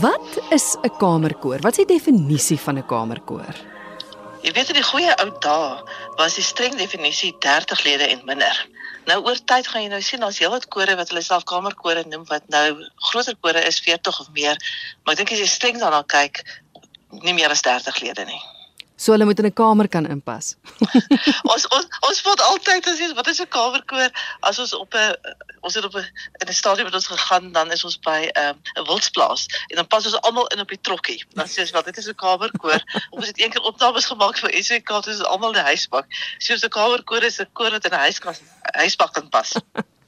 Wat is 'n kamerkoor? Wat is die definisie van 'n kamerkoor? Jy weet in die goeie ou dae was die streng definisie 30 lede en minder. Nou oor tyd gaan jy nou sien daar's heelwat kore wat hulle self kamerkore noem wat nou groter kore is 40 of meer, maar ek dink as jy streng daarna kyk, nie meer as 30 lede nie. So hulle moet in 'n kamer kan inpas. ons ons ons word altyd as jy wat is 'n kamerkoor as ons op 'n ons het op 'n in 'n stadium met ons gegaan dan is ons by 'n um, wildsplaas en dan pas ons almal in op die trokkie. Dan sê ons wat dit is 'n kamerkoor. ons het eendag opnames gemaak vir SWK toe is almal die huisbak. Soos 'n kamerkoor is 'n koor wat in 'n huiskas huisbak kan pas.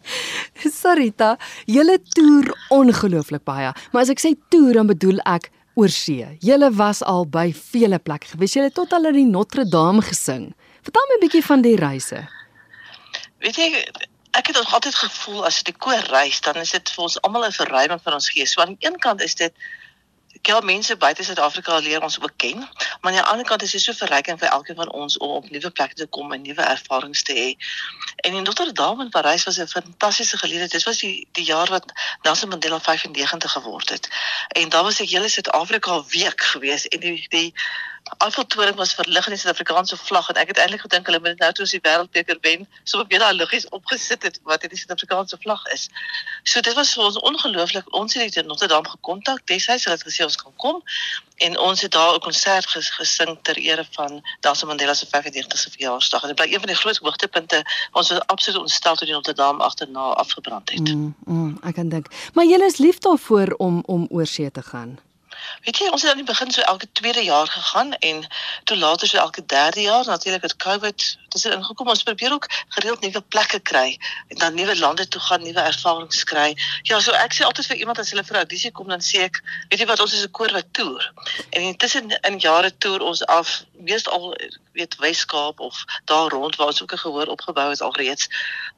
Sarita, julle toer ongelooflik baie. Maar as ek sê toer dan bedoel ek oor see. Julle was al by vele plekke gewees. Julle tot al in die Notre Dame gesing. Vertel my 'n bietjie van die reise. Weet jy, ek het altyd gevoel as dit 'n koor reis, dan is dit vir ons almal 'n verruiming van ons gees. So aan die een kant is dit Kel mense buite Suid-Afrika leer ons ook ken, maar aan die ander kant is dit so verryking vir elkeen van ons om op nuwe plekke te kom en nuwe ervarings te hê. En in Notre Dame in Parys was 'n fantastiese geleentheid. Dit was die die jaar wat Nelson Mandela 95 geword het. En daar was ek hele Suid-Afrika week gewees en die die Eiffeltoring was verlig in die Suid-Afrikaanse vlag en ek het eintlik gedink hulle moet nou toe as die wêreldbeker wen, so op weer daai liggies opgesit het wat dit die Suid-Afrikaanse vlag is. So dit was vir ons ongelooflik. Ons het in Notre Dame gekontak, destyds het hulle gesê ons kan kom en ons het daar 'n konsert ges gesing ter ere van Nelson Mandela se 95ste verjaarsdag. En dit bly een van die groot hoogtepunte. Ons was absoluut ontstel toe die Notre Dame agterna afgebrand het. Mm, mm, ek kan dink. Maar jy is lief daarvoor om om oor see te gaan. Weet jy, ons het aan die begin so elke tweede jaar gegaan en toe later so elke derde jaar natuurlik het COVID dis er ingekom ons probeer ook gereeld nuwe plekke kry en dan nuwe lande toe gaan, nuwe ervarings kry. Ja, so ek sê altyd vir iemand as hulle vir audisie kom dan sê ek, weet jy wat ons is 'n koor wat toer. En intussen in jare toer ons af meestal weet Weskaap of daar rond waar ons ook 'n gehoor opgebou het alreeds.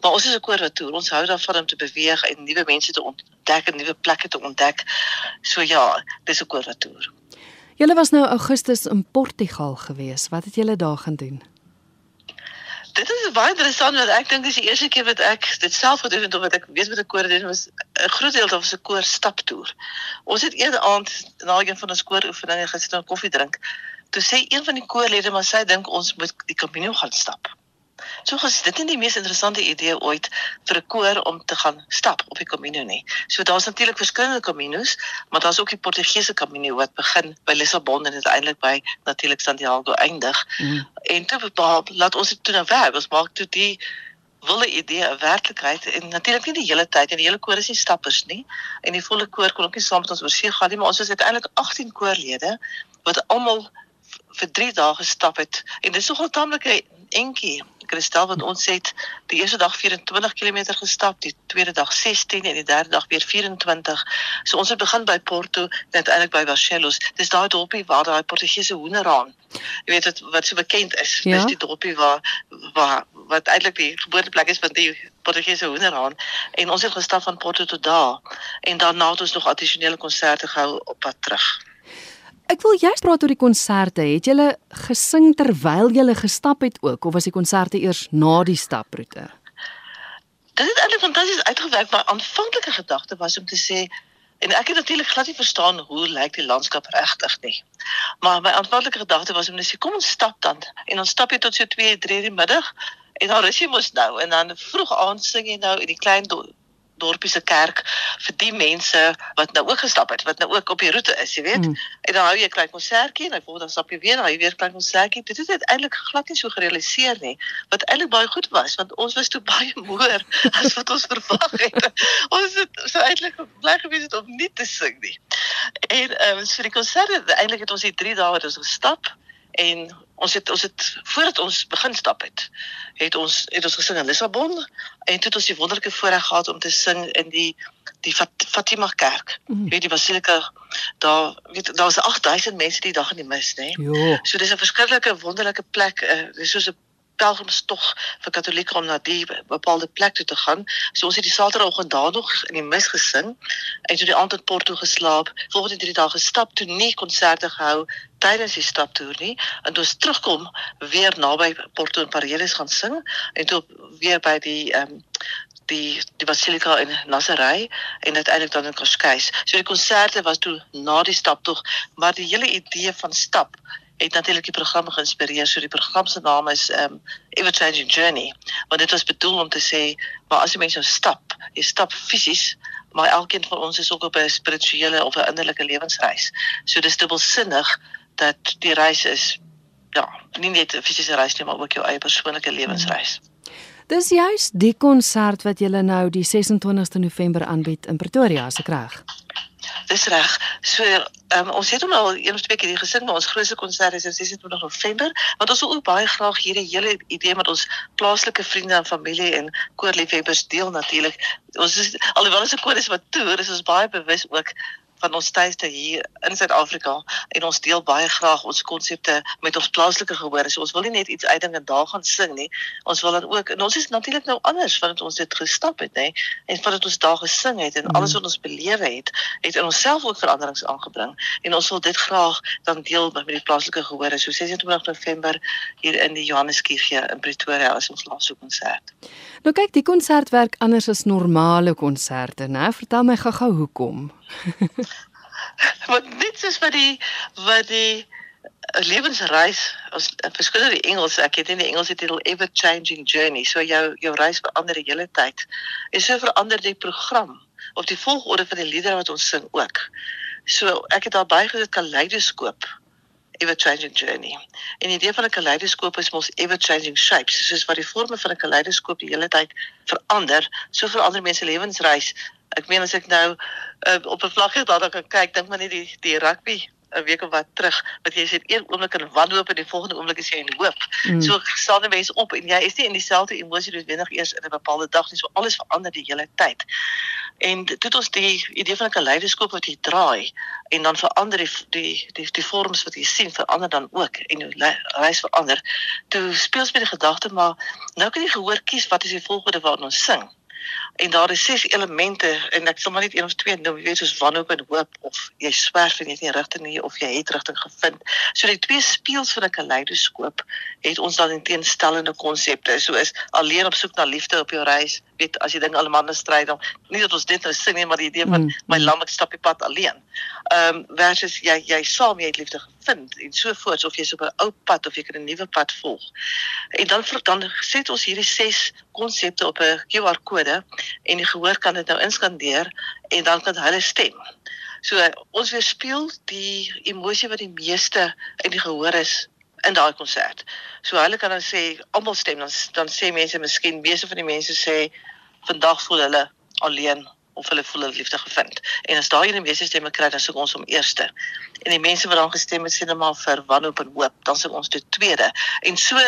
Maar ons is 'n koor wat toer. Ons hou daarvan om te beweeg en nuwe mense te ontdek en nuwe plekke te ontdek. So ja, dis 'n koor wat toer. Julle was nou Augustus in Portugal gewees. Wat het julle daar gaan doen? Dit is baie interessant want ek dink dis die eerste keer wat ek dit self gedoen het of wat ek weet met 'n koor doen was 'n groot deel van 'n koor staptoer. Ons het een aand na een van ons kooroefeninge gesit en koffie drink. Toe sê een van die koorlede maar sy dink ons moet die Camino gaan stap. So ges dit is nie die mees interessante idee ooit vir 'n koor om te gaan stap op die Camino nie. So daar's natuurlik verskillende Caminos, maar daar's ook die Portugese Camino wat begin by Lissabon en uiteindelik by natuurlik Santiago eindig. Mm. En toe laat ons dit toe nou werk. Ons maak toe die wilde idee 'n werklikheid en natuurlik nie die hele tyd en die hele koor is nie stappers nie en die volle koor kon ook nie saam met ons oor see gaan nie maar ons is uiteindelik 18 koorlede wat almal vir 3 dae gestap het en dit is nogal taamlik 'n entjie Kristel want ons het die eerste dag 24 km gestap, die tweede dag 16 en die derde dag weer 24. So ons het begin by Porto en uiteindelik by Barcelos. Dis daai dorpie waar daai Portugese hoenderhaan. Jy weet wat wat so bekend is. Ja? Dis die dorpie waar waar wat eintlik die geboorteplek is van die Portugese hoenderhaan en ons het gestap van Porto tot daar en daarna het ons nog addisionele konserte gehou op pad terug. Ek wil juist praat oor die konserte. Het julle gesing terwyl julle gestap het ook of was die konserte eers na die staproete? Dit het eintlik fantasties uitgewerk, maar aanvanklike gedagte was om te sê en ek het natuurlik glad nie verstaan hoe lyk die landskap regtig nie. Maar my aanvanklike gedagte was om net sê kom ons stap dan en ons stap hier tot so 2, 3 die middag en dan rus jy mos nou en dan vroeg aand sing jy nou in die klein dorpie se kerk vir die mense wat nou ook gestap het, wat nou ook op die roete is, jy weet. Mm. En dan hou jy 'n klein konsertjie en dan dan stap jy weer, dan hou jy weer 'n klein konsertjie. Dit het eintlik glad nie so gerealiseer nie, wat eintlik baie goed was want ons was toe baie moer as wat ons verwag het. ons het so eintlik bly gewees het om nie te sing nie. En ehm um, vir die konsert, eintlik het ons die 3 dae wat ons gestap en ons het ons het voordat ons begin stap het het ons het ons gesing in Lissabon en toe het ons die wonderlike voorreg gehad om te sing in die die Fat, Fatima kerk. Mm. Weet die basilika daar weet daar was 8000 mense die dag in die mis nê. So dis 'n verskriklike wonderlike plek. Uh, soos 'n pelgrimstog vir katolieke om na die bepaalde plek toe te gaan. So ons het die Saterdagoggend daar nog in die mis gesing en toe die aand in Porto geslaap. Volgende drie dae gestap toe nie konserte gehou tydens die staptoer nie en toe ons terugkom weer naby Porto en Paredes gaan sing en toe weer by die ehm um, die die Basilika in Nazaré en uiteindelik dan in Cascais. So die konserte was toe na die staptog, maar die hele idee van stap het natuurlik die program geïnspireer. So die program se naam is um Ever Changing Journey. Want dit was bedoel om te sê, maar as jy mense nou stap, jy stap fisies, maar elkeen van ons is ook op 'n spirituele of 'n innerlike lewensreis. So dis dubbelsinnig dat die reis is ja, nie net 'n fisiese reis nie, maar ook jou eie persoonlike lewensreis. Dis juist die konsert wat julle nou die 26ste November aanbied in Pretoria, as ek reg. Dis reg. So, um, ons het hom al een of twee keer gesing, maar ons grootste konsert is op 26 November, want ons wil ook baie graag hierdie hele idee met ons plaaslike vriende en familie en koorliefhebbers deel natuurlik. Ons is alhoewel ons 'n koor is wat toer, is ons baie bewus ook van ons tuiste hier in Suid-Afrika en ons deel baie graag ons konsepte met ons plaaslike gehoor. So ons wil nie net iets uitding en daar gaan sing nie. Ons wil dan ook en ons is natuurlik nou anders vandat ons dit gestap het, nê, en vandat ons daar gesing het en alles wat ons belewe het, het in onsself ook veranderings aangebring en ons wil dit graag dan deel met die plaaslike gehoor. So 26 November hier in die Johanneskirche in Pretoria is ons laaste konsert. Nou kyk, die konsert werk anders as normale konserte, né? Vertel my gou-gou hoekom. wat dit is vir die wat die lewensreis as verskillende die Engels ek het in die Engelse titel ever changing journey so jou jou reis verander die hele tyd. En so verander die program of die volgorde van die liedere wat ons sing ook. So ek het daar bygesit kaleidoskoop ever changing journey. En die idee van 'n kaleidoskoop is mos ever changing shapes soos wat die vorme van 'n kaleidoskoop die hele tyd verander so verander mense lewensreis Ek meen as ek nou uh, op 'n vlak daar kan kyk, dink maar net die die rugby 'n week of wat terug, wat jy sê een oomblik in wanhoop en die volgende oomblik is jy in hoop. Mm. So staan 'n mens op en jy is nie in dieselfde emosie soos wenig eers in 'n bepaalde dag nie. So alles verander die hele tyd. En dit het ons die idee van 'n kaleidoskoop wat jy draai en dan verander die die die, die vorms wat jy sien verander dan ook en jou reis verander. Toe speel jy met die gedagte maar nou kan jy gehoor kies wat is die volgende waarna ons sing en daar is ses elemente en ek sal maar net een of twee noem, jy weet soos wanhoop en hoop of jy swerf en jy het nie rigting nie of jy het rigting gevind. So die twee speels van 'n kaleidoskoop het ons dan in teenstellende konsepte. So is alleen op soek na liefde op jou reis, weet as jy ding alle manne stryd dan nie dat ons dit nou sing nie, maar die idee van mm. my lam ek stap die pad alleen. Ehm um, versus jy jy saam jy het liefde gevind en so voort of jy's op 'n ou pad of jy kan 'n nuwe pad volg. En dan dan sit ons hierdie ses konsepte op 'n QR kode en die gehoor kan dit nou inskandeer en dan kan hulle stem. So ons weerspieël die emosie wat die meeste in die gehoor is in daai konsert. So hulle kan dan sê almal stem dan dan sê mense miskien meeste van die mense sê vandag voel hulle alleen of hulle voel hulle liefde gevind. En as daai die meeste stemme kry dan sê ons om eerste. En die mense wat dan gestem het sê net maar vir wanhoop en hoop, dan sê ons dit tweede. En so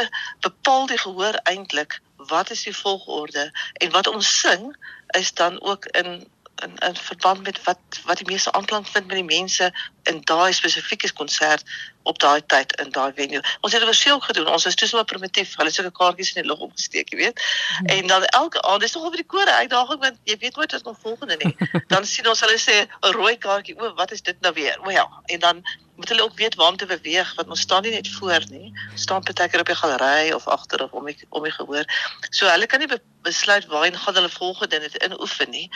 bepaal die gehoor eintlik wat is die volgorde en wat ons sing is dan ook in in in verband met wat wat die meeste aanklank vind met die mense in daai spesifieke konsert op daai tyd in daai venue. Ons het 'n verskil gedoen. Ons was toeswaar primitief. Hulle het sulke kaartjies in die lug opgesteek, jy weet. Hmm. En dan elke aand, dis nogal vir die kore uitdaging want jy weet nooit wat nog volgende nie. dan sien ons hulle sê 'n rooi kaartjie. O, wat is dit nou weer? O ja. En dan moet hulle ook weet waar om te beweeg want ons staan nie net voor nie. Ons staan partykeer op die galery of agter of om die, om die gehoor. So hulle kan nie be besluit waarheen gaan hulle volgende dit inoefen nie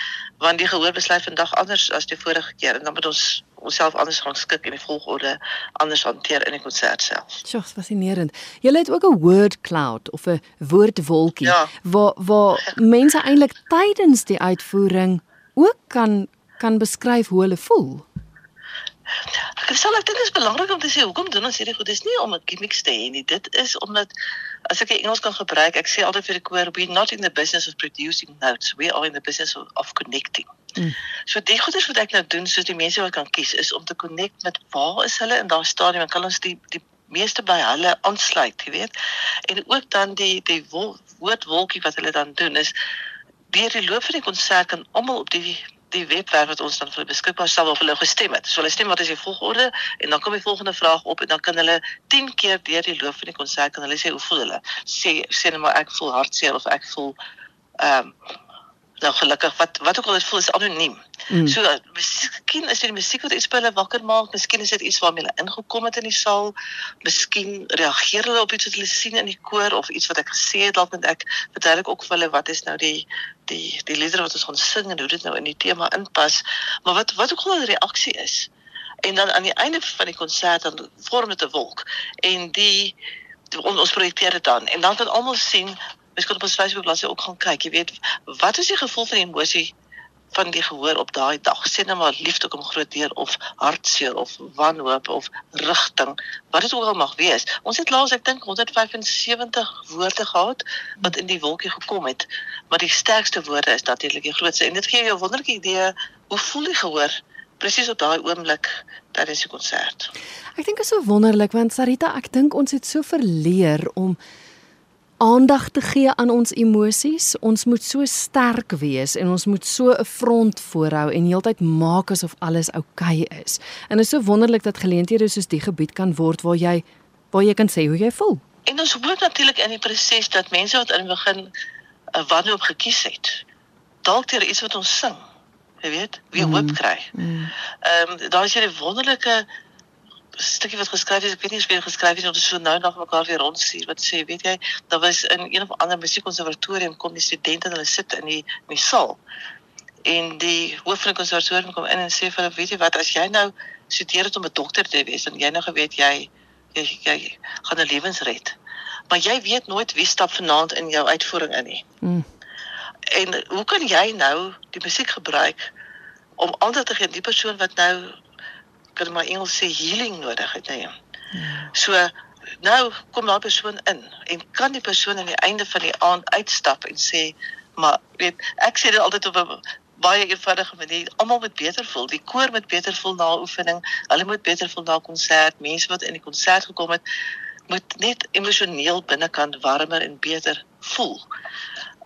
want die gehoor besluit vandag anders as die vorige keer en dan moet ons onsself anders gaan skik en die volgorde anders hanteer in die konsert self. Sjoe, fascinerend. Jy het ook 'n word cloud of 'n woordwolkie ja. waar waar mense eintlik tydens die uitvoering ook kan kan beskryf hoe hulle voel. Ek sê ek dink dit is belangrik om te sê hoekom doen ons hierdie goed? Dis nie om 'n gimmicks te hê nie. Dit is omdat as ek Engels kan gebruik, ek sê altyd vir die koor, we not in the business of producing notes, we are in the business of, of connecting. Mm. So die goeders wat ek nou doen soos die mense wat kan kies is om te connect met waar is hulle in daai stadium en kan ons die die meeste by hulle aansluit, jy weet. En ook dan die die woordwolkie wat hulle dan doen is deur die loop van die konsert kan almal op die die webwerf wat ons dan vir beskikbaar stel of hulle gestem het. So hulle stem wat is die volgorde en dan kom die volgende vraag op en dan kan hulle 10 keer deur die loop van die konsert kan hulle sê hoe voel hulle? Sê sê net maar ek voel hartseer of ek voel ehm um, nou gelukkig wat wat ook al dit voel is anoniem. Mm. So miskien is dit die musiek wat iets by hulle wakker maak, miskien is dit iets waarmee hulle ingekom het in die saal. Miskien reageer hulle op iets wat hulle sien in die koor of iets wat ek gesê het dalk met ek verduidelik ook vir hulle wat is nou die die die liedere wat ons gaan sing en hoe dit nou in die tema inpas. Maar wat wat ook al die reaksie is. En dan aan die einde van die konsert dan vorm dit 'n wolk en die ons projekteer dit dan en dan kan almal sien mens kan op ons Facebook bladsy ook gaan kyk. Jy weet wat is die gevoel van die emosie van die gehoor op daai dag? Sê net maar liefde kom groot deur of hartseer of wanhoop of rigting wat dit ook al mag wees. Ons het laas ek dink 175 woorde gehad wat in die wolkie gekom het maar die sterkste woorde is natuurlik die grootste. En dit gee jou 'n wonderlike idee hoe voel die gehoor presies op daai oomblik tydens die konsert. Ek dink dit is so wonderlik want Sarita, ek dink ons het so verleer om aandag te gee aan ons emosies. Ons moet so sterk wees en ons moet so 'n front voorhou en heeltyd maak asof alles oukei okay is. En dit is so wonderlik dat geleenthede soos die gebied kan word waar jy waar jy kan sê hoe jy voel. En ons hoop natuurlik in die proses dat mense wat in die begin 'n uh, wanhoop gekies het, dalk deur iets wat ons sing jy weet, weer mm. hoop kry. Mm. Ehm mm. um, daar is hierdie wonderlike stukkie wat geskryf is, ek weet nie of jy geskryf het of so nou nog mekaar weer rondstuur wat sê, weet jy, daar was in een of ander musiekkonservatorium kom die studente hulle sit in die in die saal. En die hoof van die konservatorium kom in en sê vir hulle, weet jy wat, as jy nou studeer om 'n dokter te wees en jy nou geweet jy jy, jy gaan 'n lewens red. Maar jy weet nooit wie stap vanaand in jou uitvoering in nie. Mm. En hoe kan jy nou die musiek gebruik om aandag te gee aan die persoon wat nou kan maar Engels sê healing nodig het, nee. Ja. So nou kom daai persoon in en kan die persoon aan die einde van die aand uitstap en sê maar weet ek sê dit altyd op 'n baie eenvoudige manier almal moet beter voel die koor moet beter voel na oefening hulle moet beter voel na konsert mense wat in die konsert gekom het moet net emosioneel binnekant warmer en beter voel.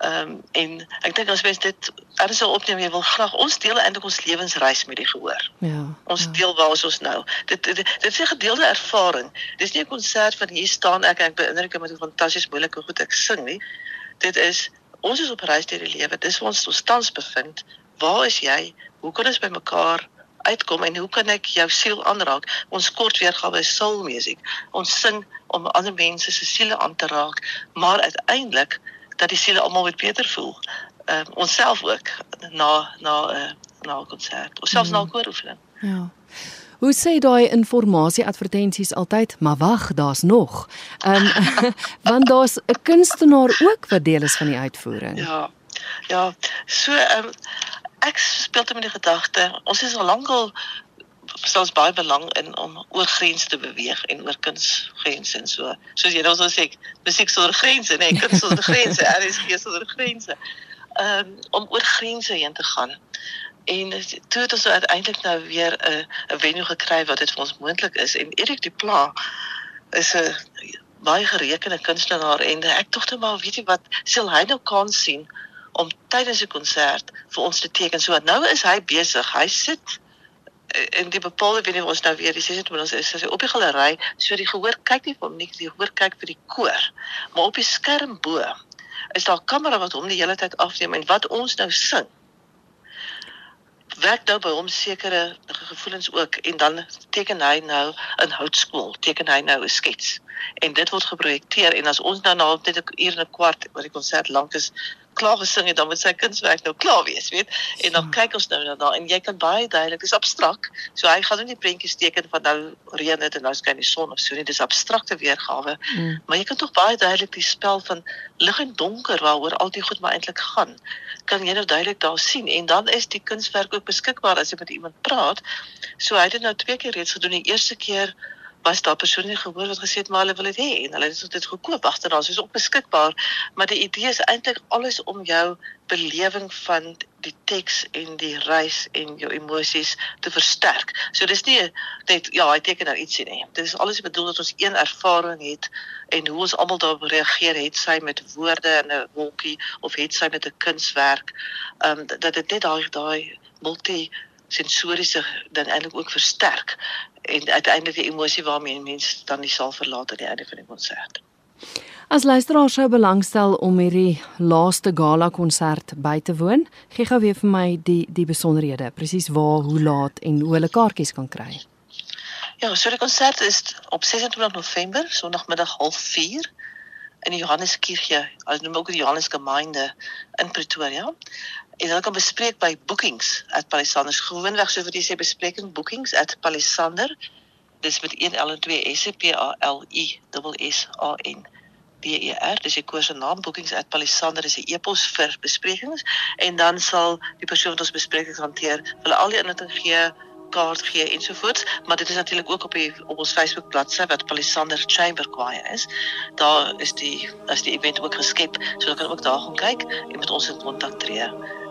Ehm um, en ek dink as mens dit anders sou opneem, jy wil graag ons deel eintlik ons lewensreis met die gehoor. Ja. Ons ja. deel waar ons nou. Dit dit, dit is 'n gedeelde ervaring. Dis nie 'n konsert van hier staan ek en ek beïndruk met hoe fantasties moeilike goed ek sing nie. Dit is ons is op reis deur die lewe. Dis waar ons ons tans bevind. Waar is jy? Hoe kan ons by mekaar uitkom en hoe kan ek jou siel aanraak? Ons kort weergawe is soul music. Ons sing om ander mense se siele aan te raak, maar uiteindelik dat die siele almal weer beter voel. Ehm uh, onsself ook na na 'n uh, na 'n konsert, of selfs mm. na 'n kooroefening. Ja. Hoe sê daai informasie advertensies altyd, maar wag, daar's nog. Ehm um, want daar's 'n kunstenaar ook wat deel is van die uitvoering. Ja. Ja. So ehm um, ek speel te met die gedagte, ons is al lankal stels baie belang in om oor grense te beweeg en oor kunsgrense en so. Soos jy nou sou sê, musiek sonder grense, nee, kuns sonder grense, er is gees sonder grense. Ehm um, om oor grense heen te gaan. En toe het ons uiteindelik nou weer 'n 'n venue gekry wat dit vir ons moontlik is en Erik Du Pla is 'n baie gerekende kunstenaar en ek dink net maar weet jy wat sal hy nou kan sien om tydens 'n konsert vir ons te teken. So nou is hy besig. Hy sit en die bepaalde nie ons nou weer die sê dit ons is sy op die galery so die gehoor kyk nie vir hom nie die gehoor kyk vir die koor. Maar op die skerm bo is daar 'n kamera wat hom die hele tyd afneem en wat ons nou sing werk nou by hom sekere gevoelens ook en dan teken hy nou in houtskool teken hy nou 'n skets. En dit word geprojekteer en as ons nou na net 'n uur en 'n kwart wat die konsert lank is klaar gesing het, dan moet sy kunswerk nou klaar wees, weet? En dan ja. kyk ons nou daarna en jy kan baie duidelik, dis abstrakt. So hy gaan nie prentjies teken van nou reën dit en nou skyn die son of so nie. Dis abstrakte weergawe. Mm. Maar jy kan tog baie duidelik die spel van lig en donker waaroor al die goed maar eintlik gaan. Kan jy nou duidelik daar sien en dan is die kunswerk ook beskikbaar as jy met iemand praat. So hy het dit nou twee keer reeds gedoen. Die eerste keer was daar persone gehoor wat gesê het maar hulle wil dit hê en hulle het dit gekoop agterdaar soos op beskikbaar maar die idee is eintlik alles om jou belewing van die teks en die reis en jou emosies te versterk. So dis nie net ja, hy teken nou ietsie nie. Dit is alles bedoel dat ons een ervaring het en hoe ons almal daarop reageer het sy met woorde in 'n wolkie of het sy met 'n kunswerk. Ehm um, dat dit net daai daai multi sensoriese ding eintlik ook versterk en uiteindelik die emosie waarmee 'n mens dan die saal verlaat aan die einde van die konsert. As luisteraars sou belangstel om hierdie laaste gala konsert by te woon, gee gou weer vir my die die besonderhede, presies waar, hoe laat en hoe hulle kaartjies kan kry. Ja, so die konsert is op 26 November, Sondagmiddag 04:30 in die Johanneskirche, hulle noem ook die Johannesgemeinde in Pretoria. En hulle kan bespreek by bookings@palisander. Gewoonweg so vir jy sê bespreking bookings@palisander. Dis met 1 L en 2 S P A L I S A N. BER, dis die koers se naam bookings@palisander is 'n e-pos vir besprekings en dan sal die persoon wat ons besprekings hanteer hulle al die inligting gee kaart gee ensovoorts maar dit is natuurlik ook op die op ons Facebook bladsy wat Palisander Chamber Choir is daar is die as die event ook geskep so dan kan ook daar gaan kyk en met ons in kontak tree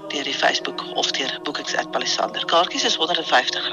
deur die Facebook of deur bookings@palisander kaartjies is R150